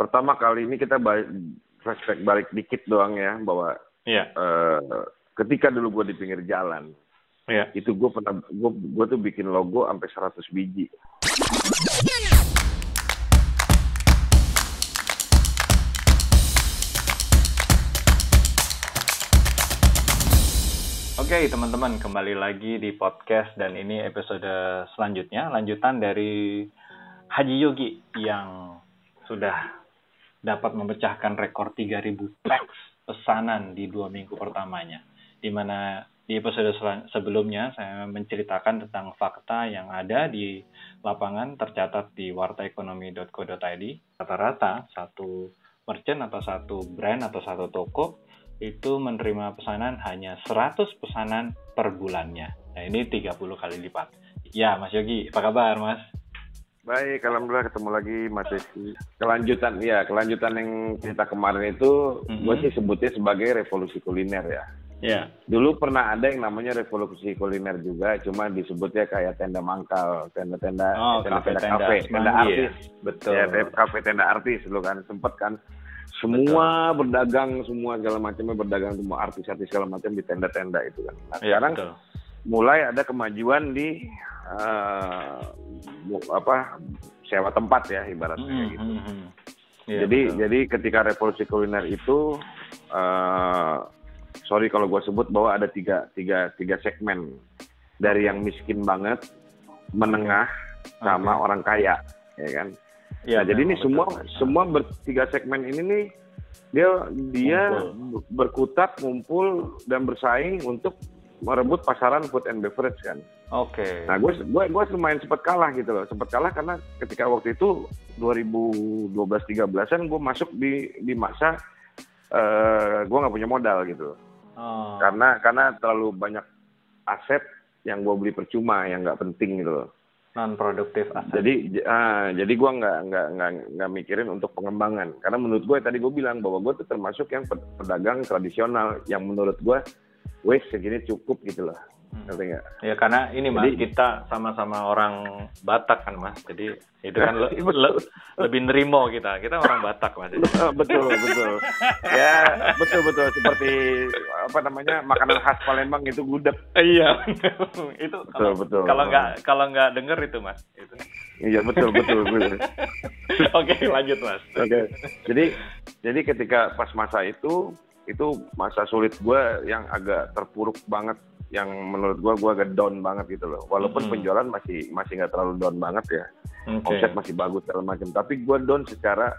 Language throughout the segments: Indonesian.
pertama kali ini kita balik, flashback balik dikit doang ya bahwa Iya. eh, ketika dulu gue di pinggir jalan Iya. itu gue pernah gue gue tuh bikin logo sampai 100 biji. Oke teman-teman kembali lagi di podcast dan ini episode selanjutnya lanjutan dari Haji Yogi yang sudah dapat memecahkan rekor 3000 teks pesanan di dua minggu pertamanya di mana di episode sebelumnya saya menceritakan tentang fakta yang ada di lapangan tercatat di wartaekonomi.co.id rata-rata satu merchant atau satu brand atau satu toko itu menerima pesanan hanya 100 pesanan per bulannya. Nah, ini 30 kali lipat. Ya, Mas Yogi, apa kabar, Mas? Baik, alhamdulillah ketemu lagi Mas Rizky. Kelanjutan ya, kelanjutan yang cerita kemarin itu Mhm. gue sih sebutnya sebagai revolusi kuliner ya. Ya. Dulu pernah ada yang namanya revolusi kuliner juga, cuma disebutnya kayak tenda mangkal, tenda-tenda, Oh, tenda-tenda kafe, tenda semanggi ya? artis. Betul. Ya, tenda- kafe tenda artis dulu kan sempet kan. Semua berdagang, semua segala macamnya berdagang, semua artis-artis segala macam di tenda-tenda itu kan. Nah, Ya, sekarang betul. mulai ada kemajuan di bu- apa sewa tempat ya ibaratnya Mhm, gitu. mhm. Ya, jadi betul. jadi ketika revolusi kuliner itu eh sorry kalau gue sebut bahwa ada tiga tiga tiga segmen dari yang miskin banget, menengah, sama Oke. orang kaya, ya kan. Ya, nah, jadi ini betul, semua betul. semua bertiga segmen ini nih dia dia Ngumpul. berkutat, ngumpul dan bersaing untuk merebut pasaran food and beverage kan. Oke. Nah, gue gue gue lumayan sempat kalah gitu loh. Sempat kalah karena ketika waktu itu 2012-13an gue masuk di di masa eh gue nggak punya modal gitu. Oh, Karena karena terlalu banyak aset yang gue beli percuma yang nggak penting gitu loh. non produktif aset. Jadi ah, jadi gue nggak nggak nggak nggak mikirin untuk pengembangan. Karena menurut gue tadi gue bilang bahwa gue tuh termasuk yang ped- pedagang tradisional yang menurut gue wes segini cukup gitu loh. Hmm. Ngerti nggak? Ya karena ini Mas, Jadi- kita sama-sama orang Batak kan Mas. Jadi itu kan le- Betul. le- lebih nerimo kita. Kita orang Batak Mas. Oh, betul betul ya betul betul seperti apa namanya makanan khas Palembang itu gudeg Iya. itu kalau betul. kalau nggak kalau nggak denger itu Mas. Itu. iya betul betul betul Oke, lanjut Mas. oke jadi jadi ketika pas masa itu itu masa sulit gue yang agak terpuruk banget yang menurut gue gue agak down banget gitu loh walaupun Mhm. penjualan masih masih nggak terlalu down banget ya Oke. omset masih bagus segala macam tapi gue down secara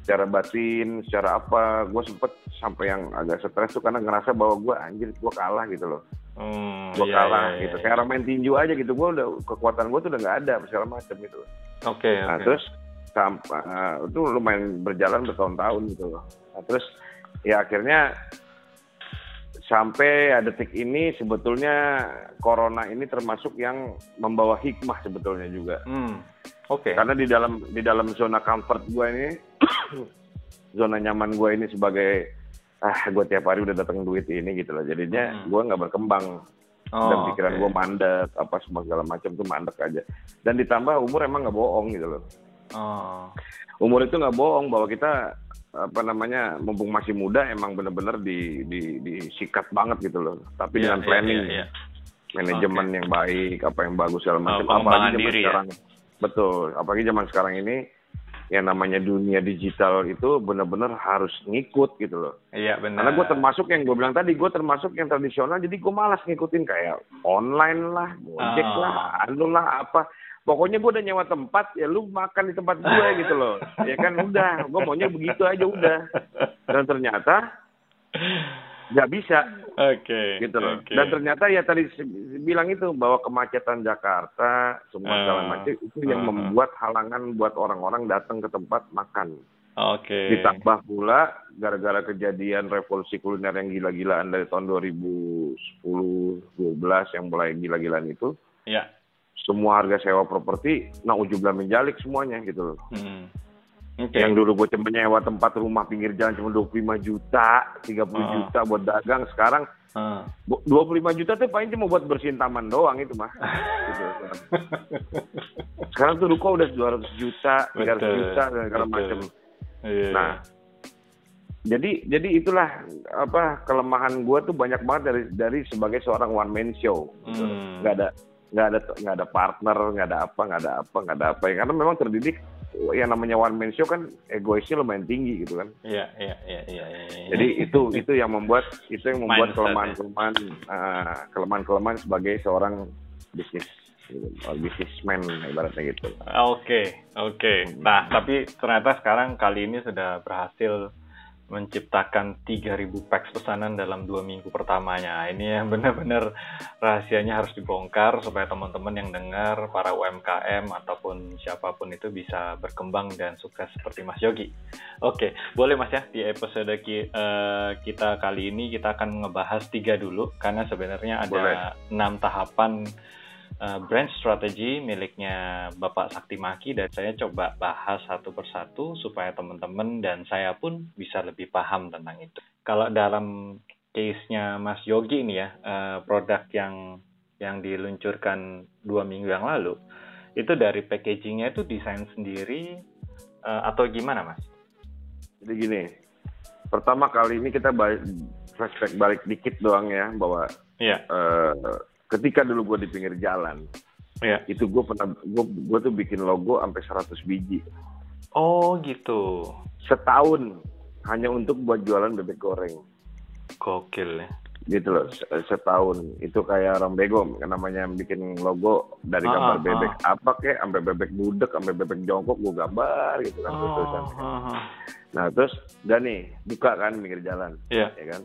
secara batin secara apa gue sempet sampai yang agak stres tuh karena ngerasa bahwa gue anjir gue kalah gitu loh Hmm, gue iya, kalah iya, gitu iya. kayak orang main tinju aja gitu gue udah kekuatan gue tuh udah nggak ada segala macam gitu Oke, nah oke. terus sampai itu lumayan berjalan bertahun-tahun gitu loh nah, terus ya akhirnya sampai detik ini sebetulnya corona ini termasuk yang membawa hikmah sebetulnya juga Hmm. Oke. karena di dalam di dalam zona comfort gue ini zona nyaman gue ini sebagai ah gue tiap hari udah datang duit ini gitu loh jadinya Hmm. gue nggak berkembang Oh, dan pikiran oke. gue mandek apa semua segala macam tuh mandek aja dan ditambah umur emang nggak bohong gitu loh Oh. umur itu nggak bohong bahwa kita apa namanya mumpung masih muda emang bener-bener di, di disikat banget gitu loh tapi Iya, dengan iya, planning iya, iya. manajemen yang baik apa yang bagus segala macam Oh, apalagi zaman diri ya? sekarang betul apalagi zaman sekarang ini yang namanya dunia digital itu bener-bener harus ngikut gitu loh Iya, benar. karena gue termasuk yang gue bilang tadi gue termasuk yang tradisional jadi gue malas ngikutin kayak online lah gojek Ah. lah anu lah apa pokoknya gue udah nyewa tempat ya lu makan di tempat gue gitu loh ya kan udah gue maunya begitu aja udah dan ternyata nggak bisa Oke. gitu loh. oke. Dan ternyata ya tadi bilang itu bahwa kemacetan Jakarta semua segala Ah, macam itu yang ah. membuat halangan buat orang-orang datang ke tempat makan. Oke. Ditambah pula gara-gara kejadian revolusi kuliner yang gila-gilaan dari tahun 2010 12 yang mulai gila-gilaan itu Ya. Semua harga sewa properti nah ujublah menjalik semuanya gitu loh. Hmm. Oke. Yang dulu gue cuma nyewa tempat rumah pinggir jalan cuma 25 juta, 30 Ah. juta buat dagang. Sekarang Ah. Bu- 25 juta tuh paling cuma buat bersihin taman doang itu mah. Gitu. Sekarang tuh ruko udah 200 juta, 300 Betul, juta dan segala macam. Iya. Nah, jadi jadi itulah apa kelemahan gue tuh banyak banget dari dari sebagai seorang one man show. gitu. Hmm. Nggak ada nggak ada nggak ada partner, nggak ada apa, nggak ada apa, nggak ada apa. Karena memang terdidik yang namanya one man show kan egoisnya lumayan tinggi gitu kan. Iya, iya, iya, iya, iya. iya. Jadi itu itu yang membuat itu yang membuat Mindset, kelemahan-kelemahan ah, kelemahan-kelemahan sebagai seorang bisnis or businessman ibaratnya gitu. Oke, oke. Nah, tapi ternyata sekarang kali ini sudah berhasil menciptakan 3000 packs pesanan dalam dua minggu pertamanya. Ini yang benar-benar rahasianya harus dibongkar supaya teman-teman yang dengar, para UMKM ataupun siapa pun itu bisa berkembang dan sukses seperti Mas Yogi. Oke, boleh Mas ya di episode ki- eh, kita kali ini kita akan ngebahas tiga dulu karena sebenarnya Boleh. ada enam tahapan uh, brand strategy miliknya Bapak Sakti Maki dan saya coba bahas satu persatu supaya teman-teman dan saya pun bisa lebih paham tentang itu. Kalau dalam case-nya Mas Yogi ini ya, uh, produk yang yang diluncurkan dua minggu yang lalu, itu dari packagingnya itu desain sendiri uh, atau gimana Mas? Jadi gini, pertama kali ini kita balik, flashback balik dikit doang ya bahwa Iya, eh, ketika dulu gue di pinggir jalan, iya. itu gue pernah gue gue tuh bikin logo sampai 100 biji. Oh gitu, setahun hanya untuk buat jualan bebek goreng. Gokil ya. gitu loh se- setahun. Itu kayak orang bego namanya bikin logo dari Ah, gambar ah, bebek apa kek sampai bebek budek sampai bebek jongkok gue gambar gitu kan terus terusan Oh, ah, ah. nah terus udah nih buka kan pinggir jalan Iya, ya kan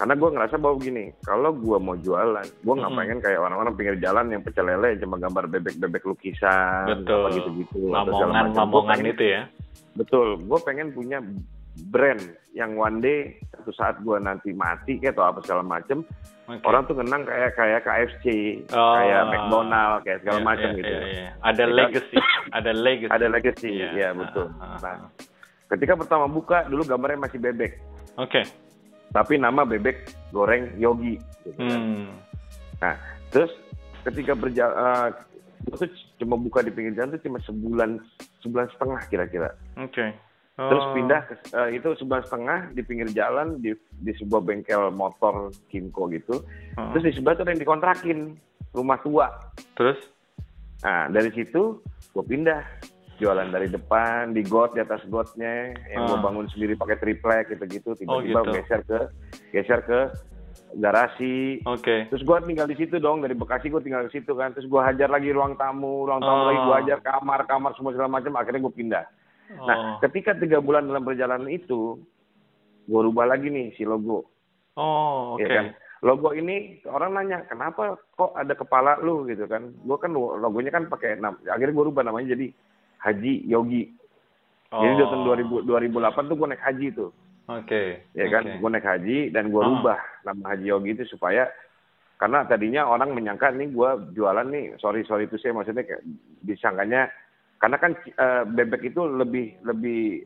karena gue ngerasa bahwa gini kalau gue mau jualan gue nggak pengen kayak orang-orang pinggir jalan yang pecel lele cuma gambar bebek-bebek lukisan betul. apa gitu-gitu atau segala Lamongan, macam. Gua Lamongan pengen- itu ya. betul gue pengen punya brand yang one day satu saat gue nanti mati kayak atau apa segala macem Oke. orang tuh kenang kayak kayak KFC Oh. kayak McDonald kayak segala Iya, macam iya, gitu iya, iya. Ada legacy, ada legacy. ada legacy Iya. ya betul Ah, ah, nah ah. ketika pertama buka dulu gambarnya masih bebek Oke. Tapi nama bebek goreng Yogi gitu kan. Hmm. Terus ketika berjalan, gue tuh cuma buka di pinggir jalan tuh cuma sebulan sebulan setengah kira-kira. Oke. Terus Oh. pindah ke eh, itu sebulan setengah di pinggir jalan di di sebuah bengkel motor Kimco gitu. Oh. Terus di sebelah tuh ada yang dikontrakin rumah tua. Terus? Nah dari situ gue pindah jualan dari depan di got di atas gotnya yang gue Ah. bangun sendiri pakai triplek gitu-gitu tiba-tiba Oh, gitu. geser ke geser ke garasi Oke. Terus gue tinggal di situ dong dari Bekasi gue tinggal di situ kan. Terus gue hajar lagi ruang tamu, ruang tamu Oh. lagi gue hajar kamar, kamar semua segala macam. Akhirnya gue pindah. Nah, Oh. ketika tiga bulan dalam perjalanan itu, gue rubah lagi nih si logo, Oh, oke. ya kan. Logo ini orang nanya kenapa kok ada kepala lu gitu kan. Gue kan logonya kan pakai nam. Akhirnya gue rubah namanya jadi Haji Yogi. Jadi di tahun Oh. 2000, 2008 tuh gue naik haji tuh. Oke. ya kan Oke. gue naik haji dan gue Ah. rubah nama Haji Yogi itu supaya karena tadinya orang menyangka nih gue jualan nih sorry sorry itu saya maksudnya kayak disangkanya karena kan eh, bebek itu lebih lebih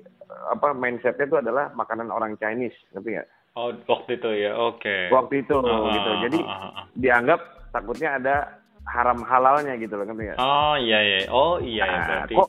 apa mindsetnya itu adalah makanan orang Chinese ngerti nggak Oh, waktu itu ya. Oke. waktu itu Ah, gitu jadi ah. dianggap takutnya ada haram halalnya gitu loh ngerti nggak Oh, iya iya. Oh, iya ya Nah, berarti. kok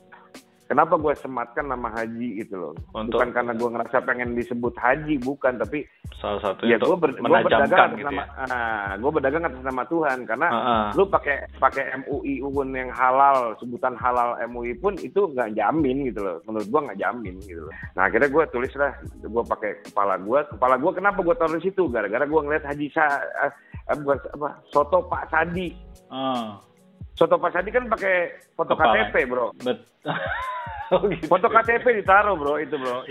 kenapa gue sematkan nama Haji gitu loh? Untuk- bukan karena gue ngerasa pengen disebut Haji bukan tapi salah satu ya gue ber, gua berdagang menajamkan atas gitu nama ya. ah, gue berdagang atas nama Tuhan karena Ah, ah. lu pakai pakai MUI pun yang halal sebutan halal MUI pun itu nggak jamin gitu loh. Menurut gue nggak jamin gitu loh. Nah akhirnya gue tulis lah gue pakai kepala gue kepala gue kenapa gue taruh di situ? Gara-gara gue ngeliat Haji Sa eh, eh, bukan apa soto Pak Sadi. Ah, soto Pak Sadi kan pakai foto Kepala. KTP bro bet. oh, gitu. foto KTP ditaruh bro itu bro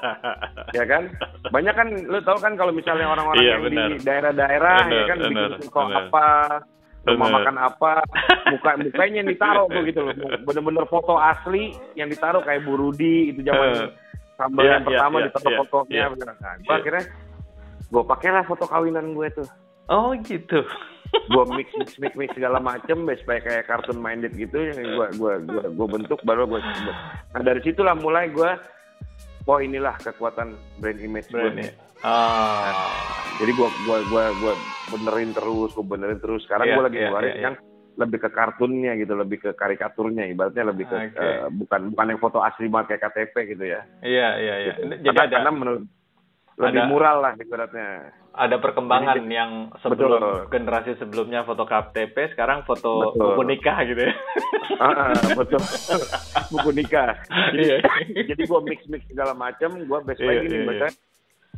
ya kan banyak kan lu tahu kan kalau misalnya orang-orang Iya, yang benar. di daerah-daerah ya kan bikin benar, toko benar. apa rumah makan apa muka mukanya yang ditaruh tuh gitu loh bener-bener foto asli yang ditaruh kayak Bu Rudi itu zaman sambal Iya, yang iya, pertama iya, ditaruh iya, fotonya iya. bener. nah, gua Iya. akhirnya gue pakailah foto kawinan gue tuh Oh, gitu. Gue mix mix mix mix segala macem supaya kayak kartun minded gitu yang gue gua gua gua bentuk baru gue sebut nah dari situlah mulai gue oh inilah kekuatan brand image gue ya. Ah. jadi gue gua gua gua benerin terus gue benerin terus sekarang Iya, gue lagi ngeluarin iya, iya. yang lebih ke kartunnya gitu, lebih ke karikaturnya, ibaratnya lebih ke Oke. eh, bukan bukan yang foto asli banget kayak KTP gitu ya. Iya, iya, iya. Gitu. Jadi karena, ada karena menurut lebih ada- mural lah ibaratnya. ada perkembangan Jadi- yang sebelum Betul. generasi sebelumnya foto KTP, sekarang foto Betul. buku nikah gitu ya. Ah, ah, betul. Buku nikah. Iya. Jadi gue mix mix segala macam, gue best Iya, gini iya, maksudnya.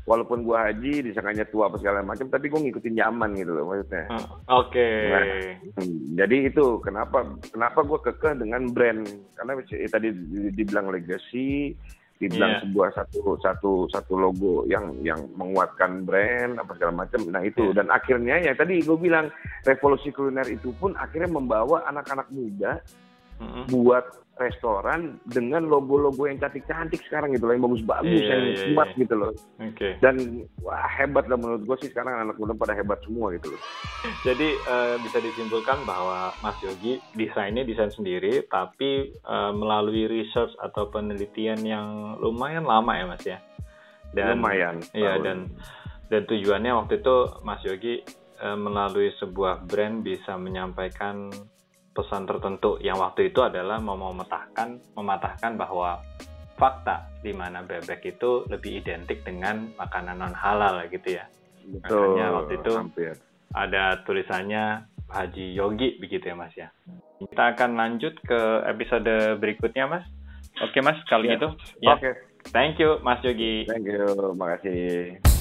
Walaupun gue haji, disangkanya tua apa segala macam, tapi gue ngikutin zaman gitu loh maksudnya. Oke. Nah, Hmm, jadi itu kenapa kenapa gue kekeh dengan brand karena eh, tadi di- dibilang legacy, dibilang Iya. sebuah satu satu satu logo yang yang menguatkan brand apa segala macam. Nah itu Iya. dan akhirnya ya tadi gue bilang revolusi kuliner itu pun akhirnya membawa anak-anak muda Mm-mm. buat restoran dengan logo-logo yang cantik-cantik sekarang gitu loh, yang bagus-bagus, Iya, yang iya, kuat iya. gitu loh. Oke. Dan wah hebat lah menurut gue sih sekarang anak muda pada hebat semua gitu loh. Jadi eh, bisa disimpulkan bahwa Mas Yogi desainnya desain sendiri, tapi eh, melalui research atau penelitian yang lumayan lama ya Mas ya. Dan Lumayan. Iya dan dan tujuannya waktu itu Mas Yogi eh, melalui sebuah brand bisa menyampaikan pesan tertentu yang waktu itu adalah mau mematahkan mematahkan bahwa fakta di mana bebek itu lebih identik dengan makanan non halal gitu ya. Betul. Makanya waktu itu hampir. ada tulisannya Haji Yogi begitu ya Mas ya. Kita akan lanjut ke episode berikutnya Mas. Oke Mas, kali Ya. itu ya. Oke, Thank you Mas Yogi. thank you, makasih.